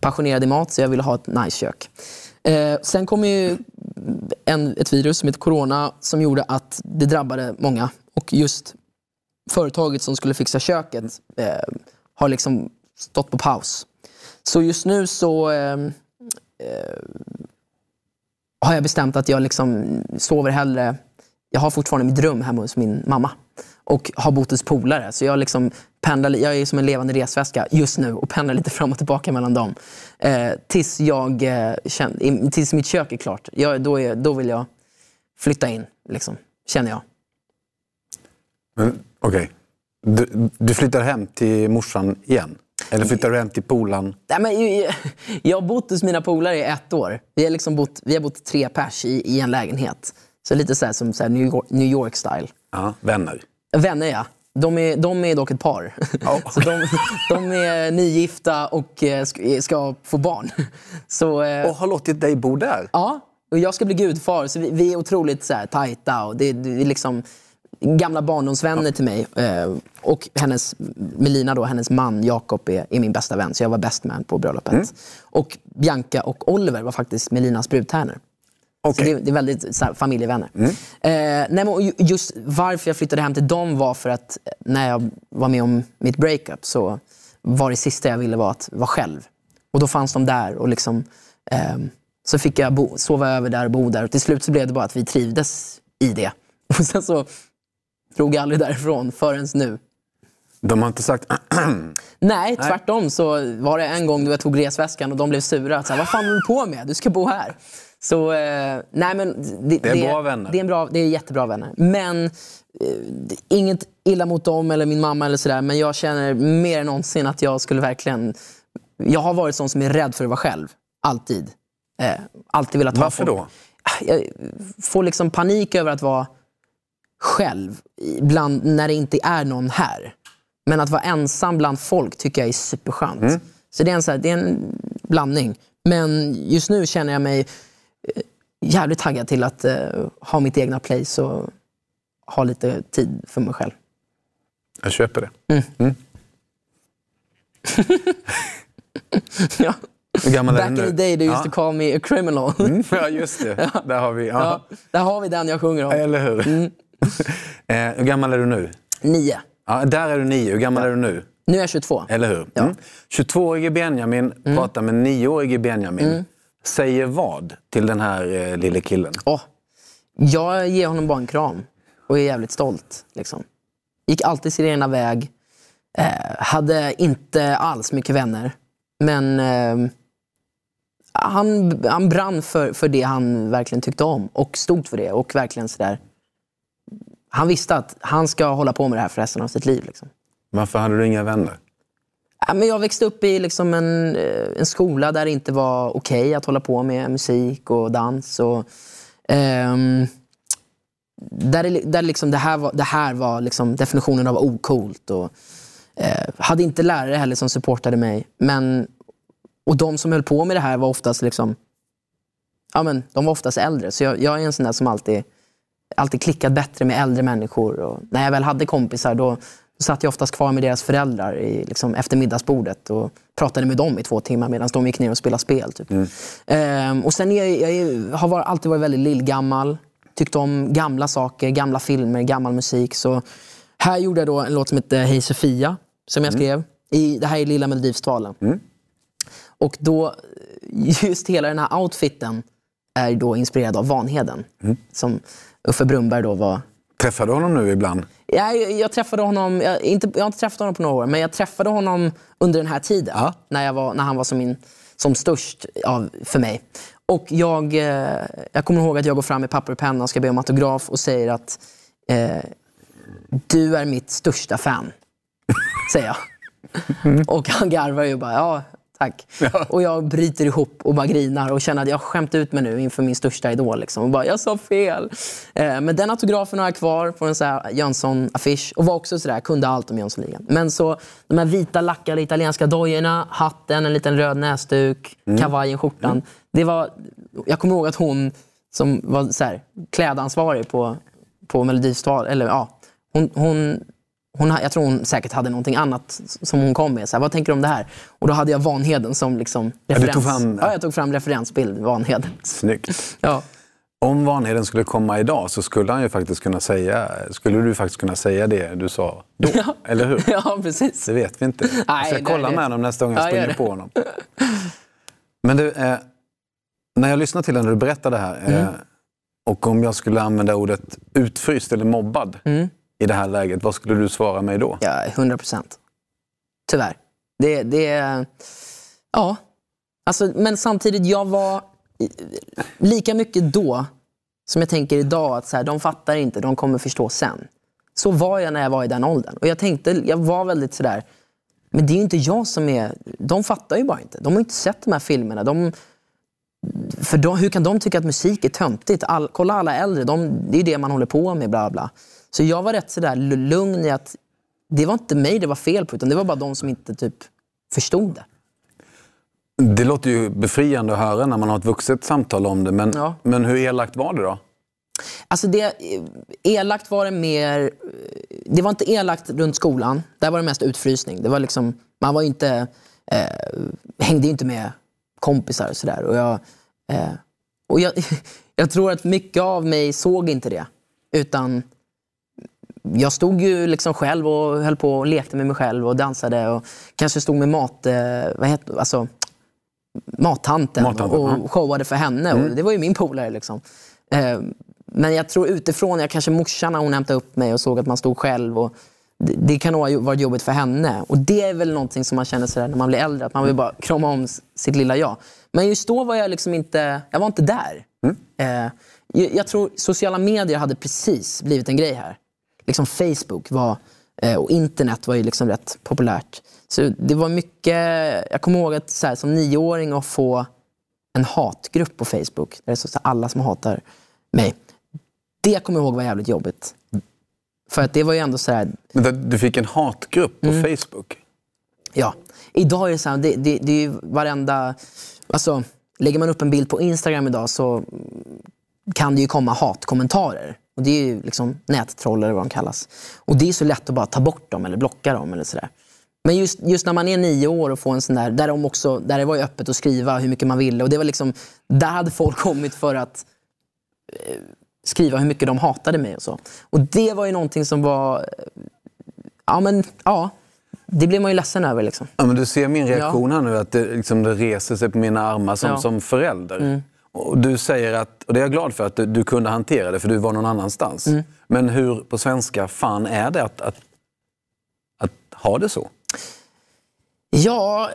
Speaker 3: Passionerad i mat, så jag ville ha ett nice kök. Eh, sen kom ju en, ett virus som heter corona som gjorde att det drabbade många. Och just företaget som skulle fixa köket eh, har liksom stått på paus. Så just nu så eh, eh, har jag bestämt att jag liksom sover hellre... Jag har fortfarande mitt rum hemma hos min mamma och har bott hos polare. Så jag, liksom pendlar, jag är som en levande resväska just nu och pendlar lite fram och tillbaka mellan dem. Eh, tills, jag, eh, känner, tills mitt kök är klart. Jag, då, är, då vill jag flytta in, liksom, känner jag.
Speaker 1: Men, Okej. Du, du flyttar hem till morsan igen? Eller flyttar du hem till polan?
Speaker 3: Nej, men, jag, har bott hos mina polare i ett år. Vi har, liksom bott, vi har bott tre pers i, i en lägenhet. Så lite så här, som så New York- York-style.
Speaker 1: Ja, vänner.
Speaker 3: Vänner ja. De är, de är dock ett par.
Speaker 1: Ja.
Speaker 3: så de, de är nygifta och eh, ska, få barn. Så, eh,
Speaker 1: Och har låtit dig bo där?
Speaker 3: Ja, och jag ska bli gudfar. Så vi, vi är otroligt så här, tajta. Och det, det är liksom gamla barndomsvänner till mig. Eh, och hennes, Melina, då, hennes man Jakob, är, är min bästa vän. Så jag var best man på bröllopet. Och Bianca och Oliver var faktiskt Melinas brudtärnor. Så
Speaker 1: Okej.
Speaker 3: det, det är väldigt så här, familjevänner. Eh, nej, men, just varför jag flyttade hem till dem var för att eh, när jag var med om mitt breakup så var det sista jag ville vara att vara själv. Och då fanns de där och liksom, ehm, så fick jag bo, sova över där och bo där. Och till slut så blev det bara att vi trivdes i det. Och sen så drog aldrig därifrån förrän nu.
Speaker 1: De har inte sagt
Speaker 3: Nej, tvärtom så var det en gång jag tog resväskan och de blev sura. Så här, Vad fan håller du på med? Du ska bo här. Så, eh, nej men det,
Speaker 1: Det är bra vänner.
Speaker 3: Det är, en bra, det är jättebra vänner. Men eh, det- inget illa mot dem eller min mamma eller sådär. Men jag känner mer än någonsin att jag skulle verkligen... Jag har varit sån som är rädd för att vara själv. Alltid. Eh, alltid velat ha
Speaker 1: Varför
Speaker 3: folk.
Speaker 1: då?
Speaker 3: Jag får liksom panik över att vara själv bland, när det inte är någon här. Men att vara ensam bland folk tycker jag är superskönt.
Speaker 1: Mm.
Speaker 3: Så det är, en, så här, det är en blandning. Men just nu känner jag mig eh, jävligt taggad till att eh, ha mitt egna place och ha lite tid för mig själv.
Speaker 1: Jag köper det.
Speaker 3: ja.
Speaker 1: Hur gammal är
Speaker 3: Back
Speaker 1: du
Speaker 3: in
Speaker 1: nu?
Speaker 3: the day they used
Speaker 1: ja.
Speaker 3: to call me a criminal.
Speaker 1: Mm, ja, just det. Där har vi. Ja.
Speaker 3: ja, där har vi den jag sjunger om.
Speaker 1: Eller hur? eh, hur gammal är du nu?
Speaker 3: Nio.
Speaker 1: Ja, där är du nio. Hur gammal är du nu?
Speaker 3: Nu är jag 22.
Speaker 1: Eller hur? Mm. 22-årige Benjamin pratar med 9-årige Benjamin. Säger vad till den här eh, lille killen?
Speaker 3: Åh, jag ger honom bara en kram och är jävligt stolt. Liksom. Gick alltid sin egna väg. Eh, hade inte alls mycket vänner. Men eh, han, han brann för, för det han verkligen tyckte om och stod för det. Och verkligen sådär, han visste att han ska hålla på med det här för resten av sitt liv. Liksom.
Speaker 1: Varför hade du inga vänner?
Speaker 3: Ja, men jag växte upp i liksom en, eh, en skola där det inte var okej att hålla på med musik och dans. Och, ehm, där där liksom det här var, det här var liksom definitionen av ocoolt. Och, eh, hade inte lärare heller som supportade mig. Men, och de som höll på med det här var oftast liksom, ja, men, de var oftast äldre. Så jag, jag är en sån där som alltid, alltid klickat bättre med äldre människor. Och när jag väl hade kompisar då, då satt jag oftast kvar med deras föräldrar i, liksom, efter middagsbordet och pratade med dem i två timmar medan de gick ner och spelade spel. Typ. Ehm, och sen jag, jag har var, alltid varit väldigt lillgammal. Tyckt om gamla saker, gamla filmer, gammal musik. Så här gjorde jag då en låt som heter Hej Sofia, som jag skrev. I, det här är Lilla Melodifestivalen. Och då, just hela den här outfiten är då inspirerad av Vanheden. Som Uffe Brunnberg då var
Speaker 1: Träffar du honom nu ibland?
Speaker 3: jag, jag, jag träffade honom, jag, inte, jag har inte träffat honom på några år, men jag träffade honom under den här tiden.
Speaker 1: Ja.
Speaker 3: När, jag var, när han var som, min, som störst av, för mig. Och jag, eh, jag kommer ihåg att jag går fram med papper och penna och ska be om autograf och säger att eh, du är mitt största fan. säger jag. Och han garvar ju bara, ja tack. Och jag bryter ihop och bara grinar och känner att jag har skämt ut mig nu inför min största idol. Liksom. Och bara, jag sa fel. Eh, men den autografen har jag kvar på en Jönsson-affisch. Och var också sådär, kunde allt om Jönssonligan. Men så de här vita lackade italienska dojorna, hatten, en liten röd näsduk, kavajen, skjortan. Det var, jag kommer ihåg att hon som var så här, klädansvarig på, på Melodifestivalen, eller ja, hon, hon hon, jag tror hon säkert hade någonting annat som hon kom med. Så här, vad tänker du om det här? Och då hade jag Vanheden som liksom
Speaker 1: du
Speaker 3: referens.
Speaker 1: tog fram-
Speaker 3: ja, jag tog fram referensbild, Vanheden.
Speaker 1: Snyggt.
Speaker 3: Ja.
Speaker 1: Om Vanheden skulle komma idag så skulle han ju faktiskt kunna säga, skulle du faktiskt kunna säga det du sa då.
Speaker 3: Ja.
Speaker 1: Eller hur?
Speaker 3: ja, precis.
Speaker 1: Det vet vi inte.
Speaker 3: Nej,
Speaker 1: jag ska kolla
Speaker 3: det-
Speaker 1: med honom nästa gång jag
Speaker 3: Ja,
Speaker 1: springer på honom. Men du, eh, när jag lyssnade till när du berättade det här
Speaker 3: Mm.
Speaker 1: eh, och om jag skulle använda ordet utfryst eller mobbad
Speaker 3: Mm
Speaker 1: i det här läget, vad skulle du svara mig då?
Speaker 3: Ja, 100 procent. Tyvärr. Det, det. Ja. Alltså, men samtidigt, jag var lika mycket då som jag tänker idag. att så här, De fattar inte, de kommer förstå sen. Så var jag när jag var i den åldern. Och jag tänkte, jag var väldigt sådär, men det är ju inte jag som är... De fattar ju bara inte. De har inte sett de här filmerna. De, för de, hur kan de tycka att musik är töntigt? All, kolla alla äldre, de, det är ju det man håller på med. bla bla. Så jag var rätt sådär lugn i att det var inte mig det var fel på, utan det var bara de som inte typ förstod det.
Speaker 1: Det låter ju befriande att höra när man har ett vuxet samtal om det, men,
Speaker 3: Ja.
Speaker 1: men hur elakt var det då?
Speaker 3: Alltså det, elakt var det mer... Det var inte elakt runt skolan. Där var det mest utfrysning. Det var liksom, man var inte, eh, hängde inte med kompisar och sådär. Och, jag, eh, och jag, jag tror att mycket av mig såg inte det. Utan jag stod ju liksom själv och höll på och lekte med mig själv och dansade. Och kanske stod med mat... Eh, vad heter, alltså, mattanten,
Speaker 1: Mattanten,
Speaker 3: och
Speaker 1: ja.
Speaker 3: showade för henne. Och det var ju min polare. Liksom. Eh, men jag tror utifrån, jag kanske morsan när hon hämtade upp mig och såg att man stod själv. Och det, det kan nog ha varit jobbigt för henne. Och det är väl någonting som man känner sådär när man blir äldre, att man vill bara krama om sitt lilla jag. Men just då var jag liksom inte, jag var inte där. Eh, jag, jag tror sociala medier hade precis blivit en grej här. Liksom Facebook var, eh, och internet var ju liksom rätt populärt. Så det var mycket, jag kommer ihåg att så här, som nioåring att få en hatgrupp på Facebook. Där det är så så alla som hatar mig. Det kommer jag ihåg var jävligt jobbigt. För att det var ju ändå så här,
Speaker 1: Men Du fick en hatgrupp på
Speaker 3: Mm.
Speaker 1: Facebook.
Speaker 3: ja. Idag är det så här, det, det, det är ju varenda... Alltså, lägger man upp en bild på Instagram idag så kan det ju komma hatkommentarer. Och det är ju liksom nättroll eller vad de kallas. Och det är så lätt att bara ta bort dem eller blocka dem eller sådär. Men just, just när man är nio år och får en sån där, där, de också, där det var ju öppet att skriva hur mycket man ville. Och det var liksom, där hade folk kommit för att eh, skriva hur mycket de hatade mig och så. Och det var ju någonting som var, eh, ja men, ja. Det blev man ju ledsen över liksom.
Speaker 1: Ja, men du ser min reaktion här nu, att det, liksom, det reser sig på mina armar som,
Speaker 3: Ja. Mm.
Speaker 1: som förälder. Och du säger att, och det är jag glad för, att du, du kunde hantera det för du var någon annanstans.
Speaker 3: Mm.
Speaker 1: Men hur på svenska fan är det att, att, att ha det så?
Speaker 3: Ja,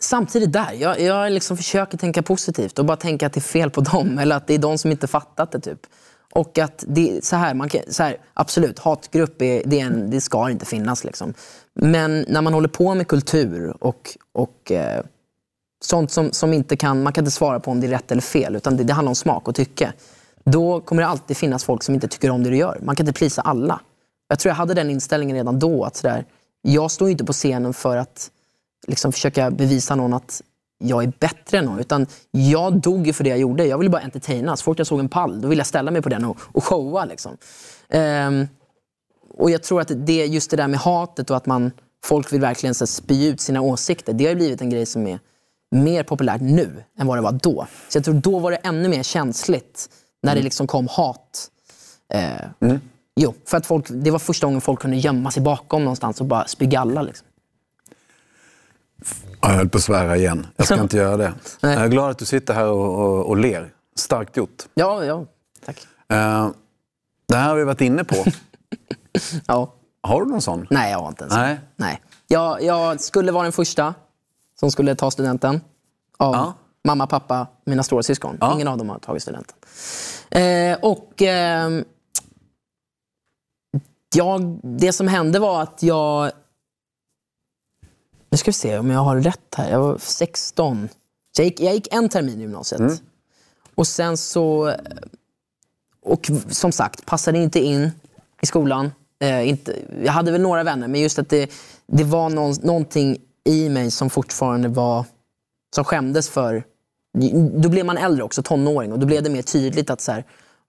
Speaker 3: samtidigt där, jag, jag liksom försöker tänka positivt och bara tänka att det är fel på dem. Eller att det är de som inte fattat det. typ. Och att det, så här, man kan, så här, absolut, hatgrupp är, det, är en, det ska inte finnas. Liksom. Men när man håller på med kultur och, och eh, sånt som, som inte kan, man kan inte svara på om det är rätt eller fel, utan det, det handlar om smak och tycke. Då kommer det alltid finnas folk som inte tycker om det du gör. Man kan inte prisa alla. Jag tror jag hade den inställningen redan då. att sådär, Jag står inte på scenen för att liksom försöka bevisa någon att jag är bättre än någon. Utan jag dog ju för det jag gjorde. Jag ville bara entertaina. Så fort jag såg en pall, då ville jag ställa mig på den och, och showa. Liksom. Um, och jag tror att det, just det där med hatet och att man, folk vill verkligen så, här, spy ut sina åsikter. Det har ju blivit en grej som är mer populärt nu än vad det var då. Så jag tror då var det ännu mer känsligt när det liksom kom hat. Eh, Jo, för att folk, det var första gången folk kunde gömma sig bakom någonstans och bara spy galla. Liksom.
Speaker 1: Ja, Jag höll på att svära igen. Jag ska inte göra det. Jag är glad att du sitter här och, och, och ler. Starkt gjort.
Speaker 3: Ja, ja, tack.
Speaker 1: Eh, det här har vi varit inne på.
Speaker 3: Ja.
Speaker 1: Har du någon sån?
Speaker 3: Nej, jag har inte ens.
Speaker 1: Nej.
Speaker 3: Nej. Jag, jag skulle vara den första som skulle ta studenten. Av
Speaker 1: Ja.
Speaker 3: mamma, pappa, mina stora syskon.
Speaker 1: Ja.
Speaker 3: Ingen av dem har tagit studenten. Eh, och ehm, jag, det som hände var att jag... Nu ska vi se om jag har rätt här. Jag var 16. Så jag, gick, jag gick en termin i gymnasiet. Och sen så... Och som sagt, passade inte in i skolan. Eh, inte, jag hade väl några vänner, men just att det, det var någon, någonting i mig som fortfarande var... Som skämdes för... Då blev man äldre också, tonåring. Och då blev det mer tydligt att så här,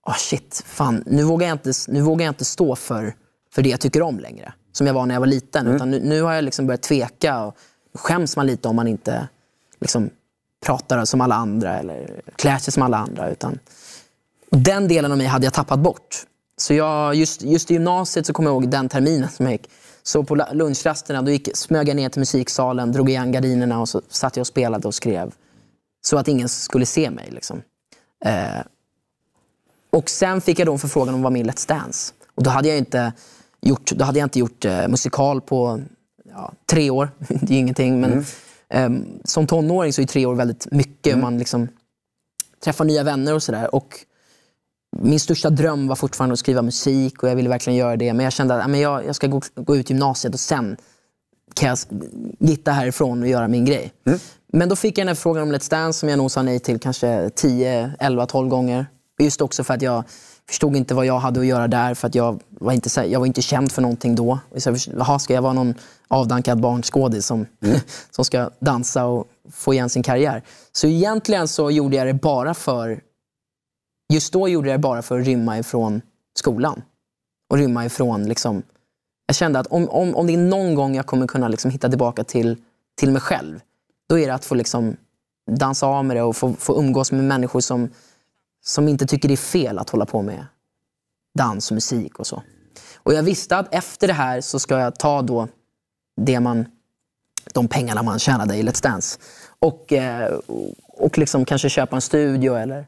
Speaker 3: oh shit, fan, nu vågar jag inte, nu vågar jag inte stå för, för det jag tycker om längre. Som jag var när jag var liten. Utan nu, nu har jag liksom börjat tveka. Och skäms man lite om man inte liksom, pratar som alla andra eller klär sig som alla andra. Utan, och den delen av mig hade jag tappat bort. Så jag, just, just i gymnasiet så kommer jag ihåg den terminen som jag gick. Så på lunchrasterna då gick, smög jag ner till musiksalen, drog igen gardinerna och så satt jag och spelade och skrev. Så att ingen skulle se mig. Liksom. Eh, och sen fick jag då en förfrågan om att vara med i Let's Dance. Och då hade jag inte gjort, då hade jag inte gjort eh, musikal på ja, tre år. det är ingenting. Men ehm, som tonåring så är tre år väldigt mycket. Man liksom träffar nya vänner och sådär. Och min största dröm var fortfarande att skriva musik och jag ville verkligen göra det. Men jag kände att men jag, jag ska gå, gå ut gymnasiet och sen kan jag gitta härifrån och göra min grej. Men då fick jag den här frågan om Let's Dance som jag nog sa nej till kanske 10, 11, 12 gånger. Just också för att jag förstod inte vad jag hade att göra där. För att jag var inte, jag var inte känd för någonting då. Så Jaha, ska jag vara någon avdankad barnskådis som, som ska dansa och få igen sin karriär? Så egentligen så gjorde jag det bara för just då gjorde jag det bara för att rymma ifrån skolan. Och rymma ifrån liksom... Jag kände att om, om, om det är någon gång jag kommer kunna liksom hitta tillbaka till, till mig själv, då är det att få liksom dansa av med det och få, få umgås med människor som, som inte tycker det är fel att hålla på med dans och musik och så. Och jag visste att efter det här så ska jag ta då det man, de pengarna man tjänade i Let's Dance och, eh, och liksom kanske köpa en studio eller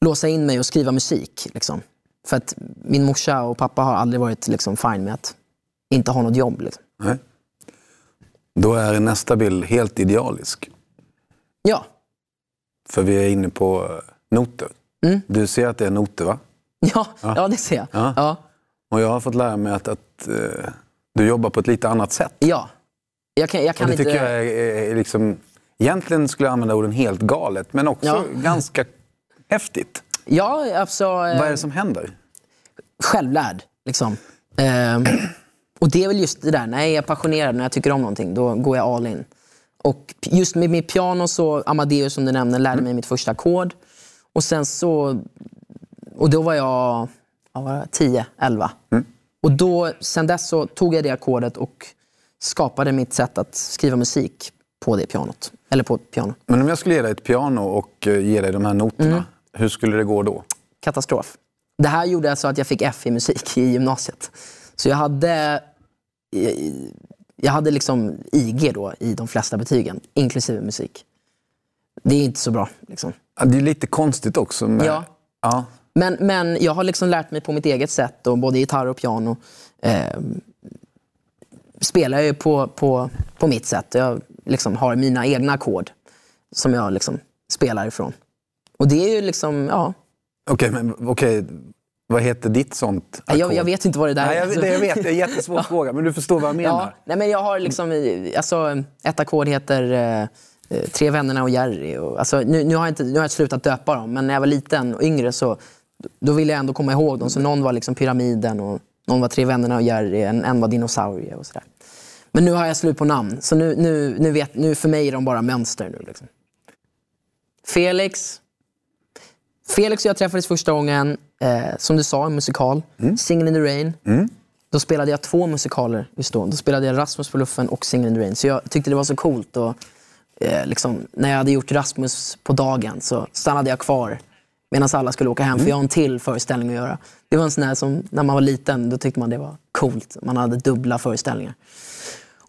Speaker 3: låsa in mig och skriva musik. Liksom. För att min morsa och pappa har aldrig varit liksom, fine med att inte ha något jobb. Liksom.
Speaker 1: Nej. Då är nästa bild helt idealisk.
Speaker 3: Ja,
Speaker 1: För vi är inne på eh, noter. Du ser att det är noter va?
Speaker 3: ja, ja. det ser jag.
Speaker 1: Ja.
Speaker 3: Ja.
Speaker 1: Och jag har fått lära mig att, att eh, du jobbar på ett lite annat sätt.
Speaker 3: ja. Jag kan, jag
Speaker 1: Och
Speaker 3: kan
Speaker 1: det
Speaker 3: inte...
Speaker 1: tycker jag är, är liksom... Egentligen skulle jag använda orden helt galet, men också
Speaker 3: Ja.
Speaker 1: ganska häftigt.
Speaker 3: Ja, alltså... eh,
Speaker 1: Vad är det som händer?
Speaker 3: självlärd. Liksom. Ehm, och det är väl just det där, när jag är passionerad, när jag tycker om någonting, då går jag all in. Och just med mitt piano så, Amadeus som du nämnde, lärde mig mitt första ackord. Och sen så, och då var jag, vad var det, 10, 11. Och då, sen dess så tog jag det ackordet och skapade mitt sätt att skriva musik på det pianot. Eller på piano.
Speaker 1: Men om jag skulle ge dig ett piano och eh, ge dig de här noterna,
Speaker 3: Mm.
Speaker 1: Hur skulle det gå då?
Speaker 3: katastrof. Det här gjorde alltså att jag fick F i musik i gymnasiet. Så jag hade, jag hade liksom IG då i de flesta betygen, inklusive musik. Det är inte så bra. Liksom.
Speaker 1: Det är lite konstigt också. Med,
Speaker 3: Ja.
Speaker 1: ja.
Speaker 3: Men, men jag har liksom lärt mig på mitt eget sätt, och både gitarr och piano. Eh, spelar jag ju på, på, på mitt sätt. Jag liksom har mina egna ackord som jag liksom spelar ifrån. Och det är ju liksom, ja.
Speaker 1: Okej, men okej. Vad heter ditt sånt
Speaker 3: Jag,
Speaker 1: ackord?
Speaker 3: jag vet inte vad det där
Speaker 1: Nej, jag,
Speaker 3: är.
Speaker 1: det, jag vet, det är en jättesvår fråga, men du förstår vad jag menar.
Speaker 3: Ja, nej men jag har liksom, alltså, ett ackord heter eh, eh, Tre vännerna och Jerry. Och, alltså, nu, nu, har jag inte, nu har jag slutat döpa dem, men när jag var liten och yngre så då ville jag ändå komma ihåg dem. Så någon var liksom Pyramiden, och någon var Tre vännerna och Jerry, en, en var Dinosaurie och sådär. Men nu har jag slut på namn, så nu, nu, nu, vet, nu för mig är de bara mönster. nu liksom. Felix. Felix och jag träffades första gången, eh, som du sa, en musikal. Singin' in the Rain. Då spelade jag två musikaler just då. Då spelade jag Rasmus på luffen och Singin' in the Rain. Så jag tyckte det var så coolt. Och, eh, liksom, när jag hade gjort Rasmus på dagen så stannade jag kvar medan alla skulle åka hem. För jag har en till föreställning att göra. Det var en sån där som, när man var liten, då tyckte man det var coolt. Man hade dubbla föreställningar.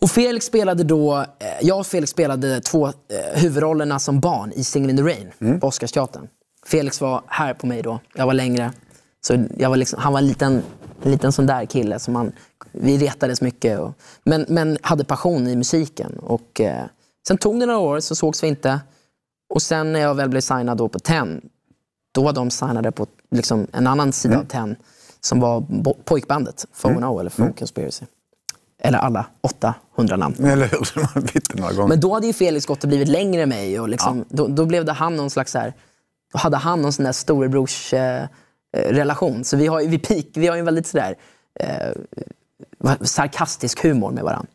Speaker 3: Och Felix spelade då, eh, jag och Felix spelade två eh, huvudrollerna som barn i Singin' in the Rain på Oscarsteatern. Felix var här på mig då, jag var längre. Så jag var liksom, han var en liten, en liten sån där kille. Som man, vi retades mycket. Och, men, men hade passion i musiken. Och, eh, sen tog det några år, så sågs vi inte. Och sen när jag väl blev signad då på TEN, då var de signade på liksom, en annan sida av TEN. Som var pojkbandet, FONO eller Folk Conspiracy. Eller alla 800 namn.
Speaker 1: Eller hur? Man bytte några gånger.
Speaker 3: Men då hade ju Felix gått och blivit längre än mig. Och liksom, då, då blev det han någon slags så här, hade han någon sån där storebrors eh, eh, relation. Så vi har, vi, peak, vi har en väldigt sådär, eh, sarkastisk humor med varandra.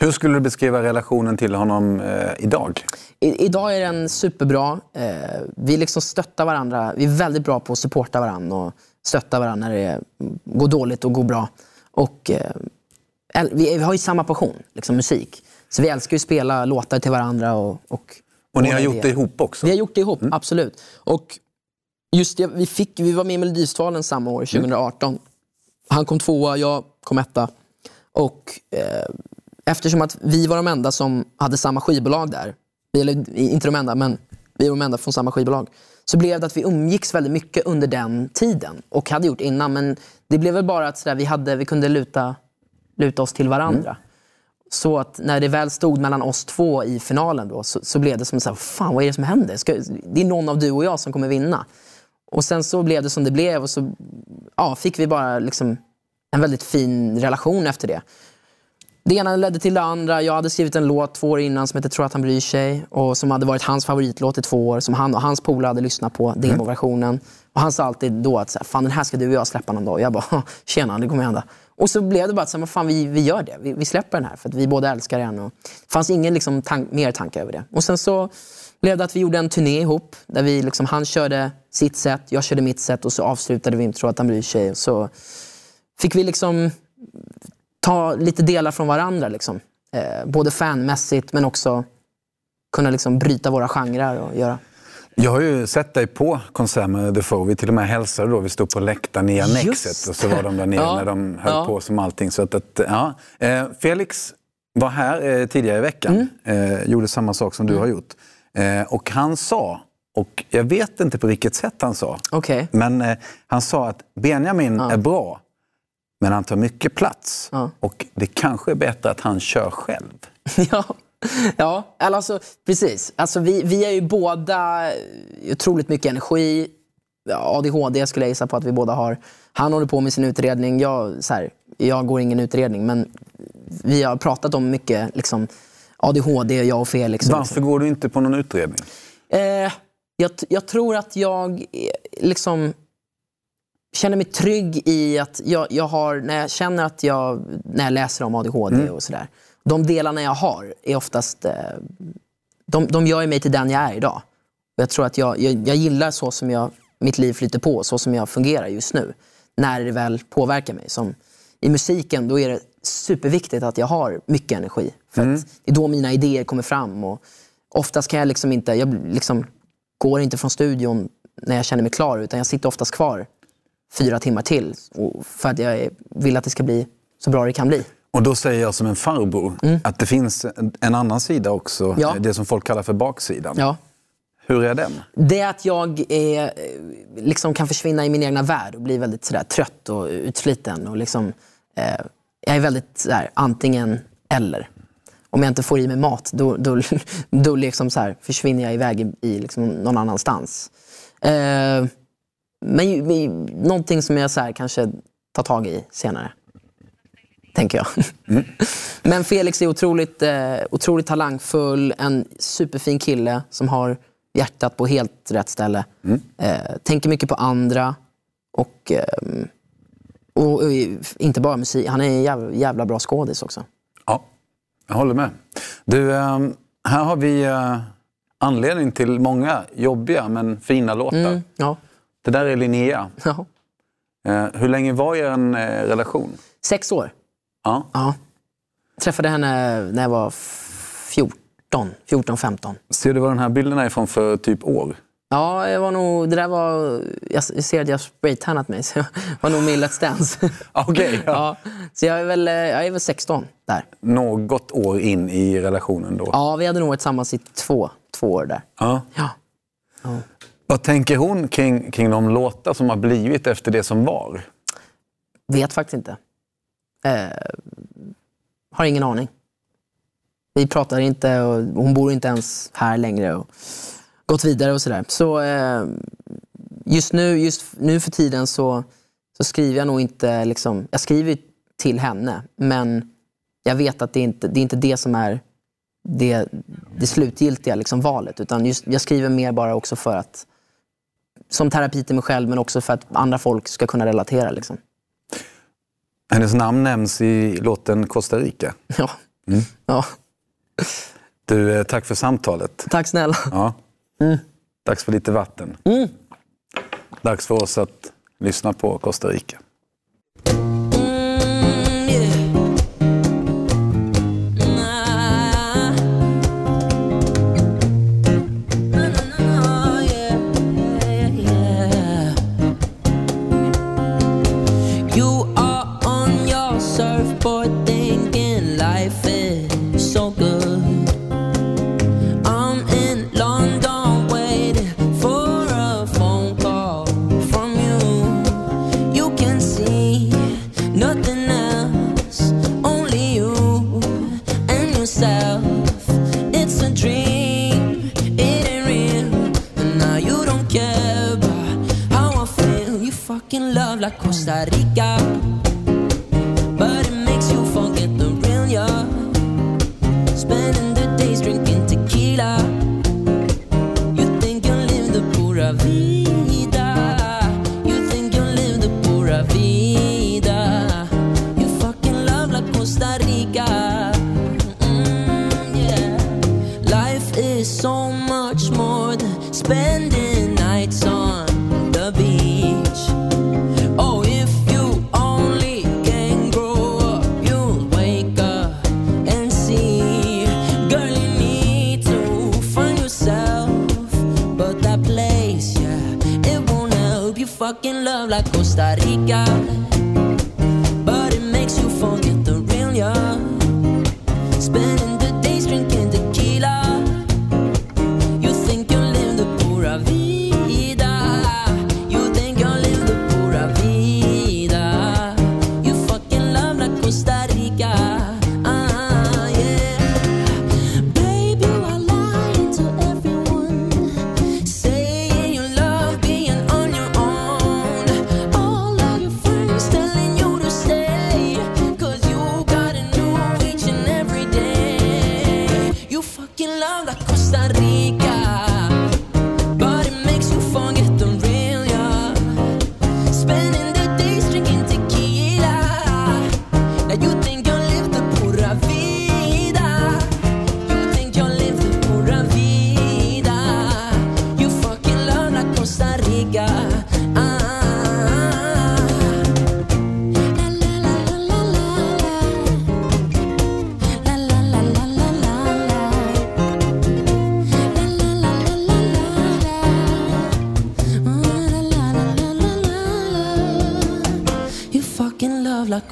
Speaker 1: Hur skulle du beskriva relationen till honom eh, idag?
Speaker 3: I, idag är den superbra. Eh, vi liksom stöttar varandra. Vi är väldigt bra på att supporta varandra och stötta varandra när det går dåligt och går bra. Och, eh, vi, vi har ju samma passion, liksom musik. Så vi älskar ju att spela låtar till varandra. Och, och,
Speaker 1: Och ni har gjort det ihop också?
Speaker 3: Vi har gjort det ihop, absolut. Och just det, vi, fick, vi var med i Melodifestivalen samma år, 2018. Han kom tvåa, jag kom etta. Och eh, eftersom att vi var de enda som hade samma skivbolag där, eller inte de enda, men vi var de enda från samma skivbolag, så blev det att vi umgicks väldigt mycket under den tiden. Och hade gjort innan, men det blev väl bara att sådär, vi, hade, vi kunde luta, luta oss till varandra. Så att när det väl stod mellan oss två i finalen då, så, så blev det som så här, fan vad är det som händer? Ska, det är någon av du och jag som kommer vinna. Och sen så blev det som det blev och så ja, fick vi bara liksom en väldigt fin relation efter det. Det ena ledde till det andra. Jag hade skrivit en låt två år innan som heter Tror att han bryr sig och som hade varit hans favoritlåt i två år. Som han och hans polare hade lyssnat på, demoversionen. Och han sa alltid då att fan, den här ska du och jag släppa någon dag. Och jag bara, tjena, det kommer hända. Och så blev det bara att så här, fan, vi, vi gör det. Vi, vi släpper den här för att vi båda älskar den. Och det fanns ingen liksom, tank, mer tanke över det. Och sen så blev det att vi gjorde en turné ihop. Där vi, liksom, han körde sitt sätt, jag körde mitt sätt och så avslutade vi med Tror att han bryr sig. Och så fick vi liksom ta lite delar från varandra. Liksom. Eh, både fanmässigt men också kunna liksom bryta våra genrer och göra...
Speaker 1: Jag har ju sett dig på konsert med The Foe. Vi till och med hälsade då. Vi stod på läktaren i Annexet och så var de där nere
Speaker 3: Ja.
Speaker 1: när de höll
Speaker 3: Ja.
Speaker 1: på som allting. Så att, att, ja. eh, Felix var här eh, tidigare i veckan.
Speaker 3: Mm.
Speaker 1: Eh, gjorde samma sak som du har gjort. Eh, och han sa, och jag vet inte på vilket sätt han sa,
Speaker 3: Okej.
Speaker 1: men eh, han sa att Benjamin är bra, men han tar mycket plats.
Speaker 3: Ja.
Speaker 1: Och det kanske är bättre att han kör själv.
Speaker 3: ja. Alltså, precis. Alltså, vi, vi är ju båda otroligt mycket energi. ADHD skulle jag gissa på att vi båda har. Han håller på med sin utredning. Jag, så här, jag går ingen utredning, men vi har pratat om mycket liksom, ADHD, jag och Felix. och
Speaker 1: Varför går du inte på någon utredning?
Speaker 3: Eh, jag, jag tror att jag eh, liksom känner mig trygg i att jag, jag har, när jag känner att jag, när jag läser om ADHD och sådär. De delarna jag har är oftast, eh, de, de gör mig till den jag är idag. Jag tror att jag, jag, jag gillar så som jag, mitt liv flyter på, så som jag fungerar just nu. När det väl påverkar mig. Som, I musiken då är det superviktigt att jag har mycket energi. För att det är då mina idéer kommer fram. Och oftast kan jag liksom inte, jag liksom går inte från studion när jag känner mig klar. Utan jag sitter oftast kvar fyra timmar till. För att jag vill att det ska bli så bra det kan bli.
Speaker 1: Och då säger jag som en farbror att det finns en, annan sida också.
Speaker 3: Mm. Ja.
Speaker 1: Det som folk kallar för baksidan.
Speaker 3: Ja.
Speaker 1: Hur är den?
Speaker 3: Det är att jag är, eh, liksom kan försvinna i min egna värld och bli väldigt sådär, trött och utsliten. Och liksom, eh, jag är väldigt sådär, antingen eller. om jag inte får i mig mat, då, då, då liksom så här, försvinner jag iväg i, i liksom någon annanstans. Eh, men, men någonting som jag så här, kanske tar tag i senare. Tänker jag. Men Felix är otroligt, eh, otroligt talangfull, en superfin kille som har hjärtat på helt rätt ställe. Eh, tänker mycket på andra. Och, eh, och, och inte bara musik, han är en jävla, jävla bra skådis också.
Speaker 2: Ja, jag håller med. Du, eh, här har vi eh, anledning till många jobbiga men fina låtar.
Speaker 3: Mm, ja.
Speaker 2: Det där är Linnea.
Speaker 3: ja.
Speaker 2: Eh, hur länge var er en eh, relation?
Speaker 3: Sex år.
Speaker 2: Ja.
Speaker 3: Ja. Träffade henne när jag var 14, 14 15.
Speaker 2: Ser du var den här bilden är ifrån för typ år?
Speaker 3: Ja, jag var nog, det där var... Jag ser att jag har spraytannat mig, så jag var nog med i Let's Dance.
Speaker 2: Okej, ja.
Speaker 3: ja. Så jag är, väl, jag är väl 16 där.
Speaker 2: Något år in i relationen då?
Speaker 3: Ja, vi hade nog varit tillsammans i två, två år där.
Speaker 2: Ja.
Speaker 3: Ja.
Speaker 2: Vad tänker hon kring, kring de låtar som har blivit efter det som var?
Speaker 3: Vet faktiskt inte. Eh, har ingen aning. Vi pratar inte och hon bor inte ens här längre. Och gått vidare och sådär. Så eh, just, nu, just nu för tiden så, så skriver jag nog inte... Liksom, jag skriver till henne, men jag vet att det inte det är inte det som är det, det slutgiltiga liksom, valet. Utan just, jag skriver mer bara också för att som terapi till mig själv, men också för att andra folk ska kunna relatera. Liksom.
Speaker 2: Hennes namn nämns i låten Costa Rica.
Speaker 3: Ja. ja.
Speaker 2: Du, eh, tack för samtalet.
Speaker 3: Tack snälla.
Speaker 2: Ja. Dags för lite vatten. Dags för oss att lyssna på Costa Rica.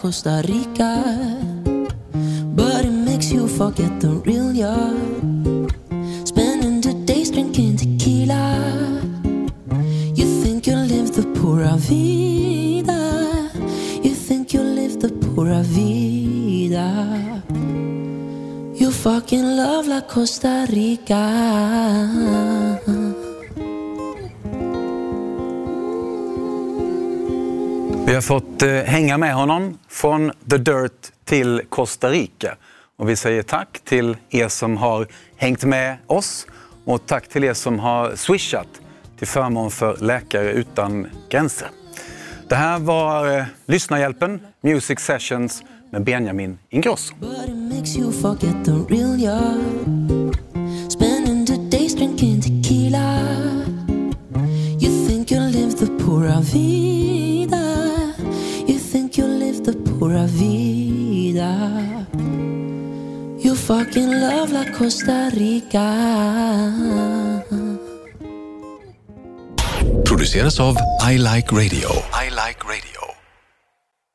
Speaker 5: Costa Rica, but it makes you forget the real you Spending the days drinking tequila. You think you live the pura vida. You think you live the pura vida. You fucking love La Costa Rica.
Speaker 1: Vi har fått eh, hänga med honom från The Dirt till Costa Rica. Och vi säger tack till er som har hängt med oss och tack till er som har swishat till förmån för Läkare utan gränser. Det här var eh, Lyssnarhjälpen, Music Sessions med Benjamin Ingrosso.
Speaker 2: But it makes you forget the real. Spending the days drinking tequila. You think you live the poor of it. Vida. You fucking love la Costa Rica.
Speaker 6: produceras av I Like Radio. I like radio.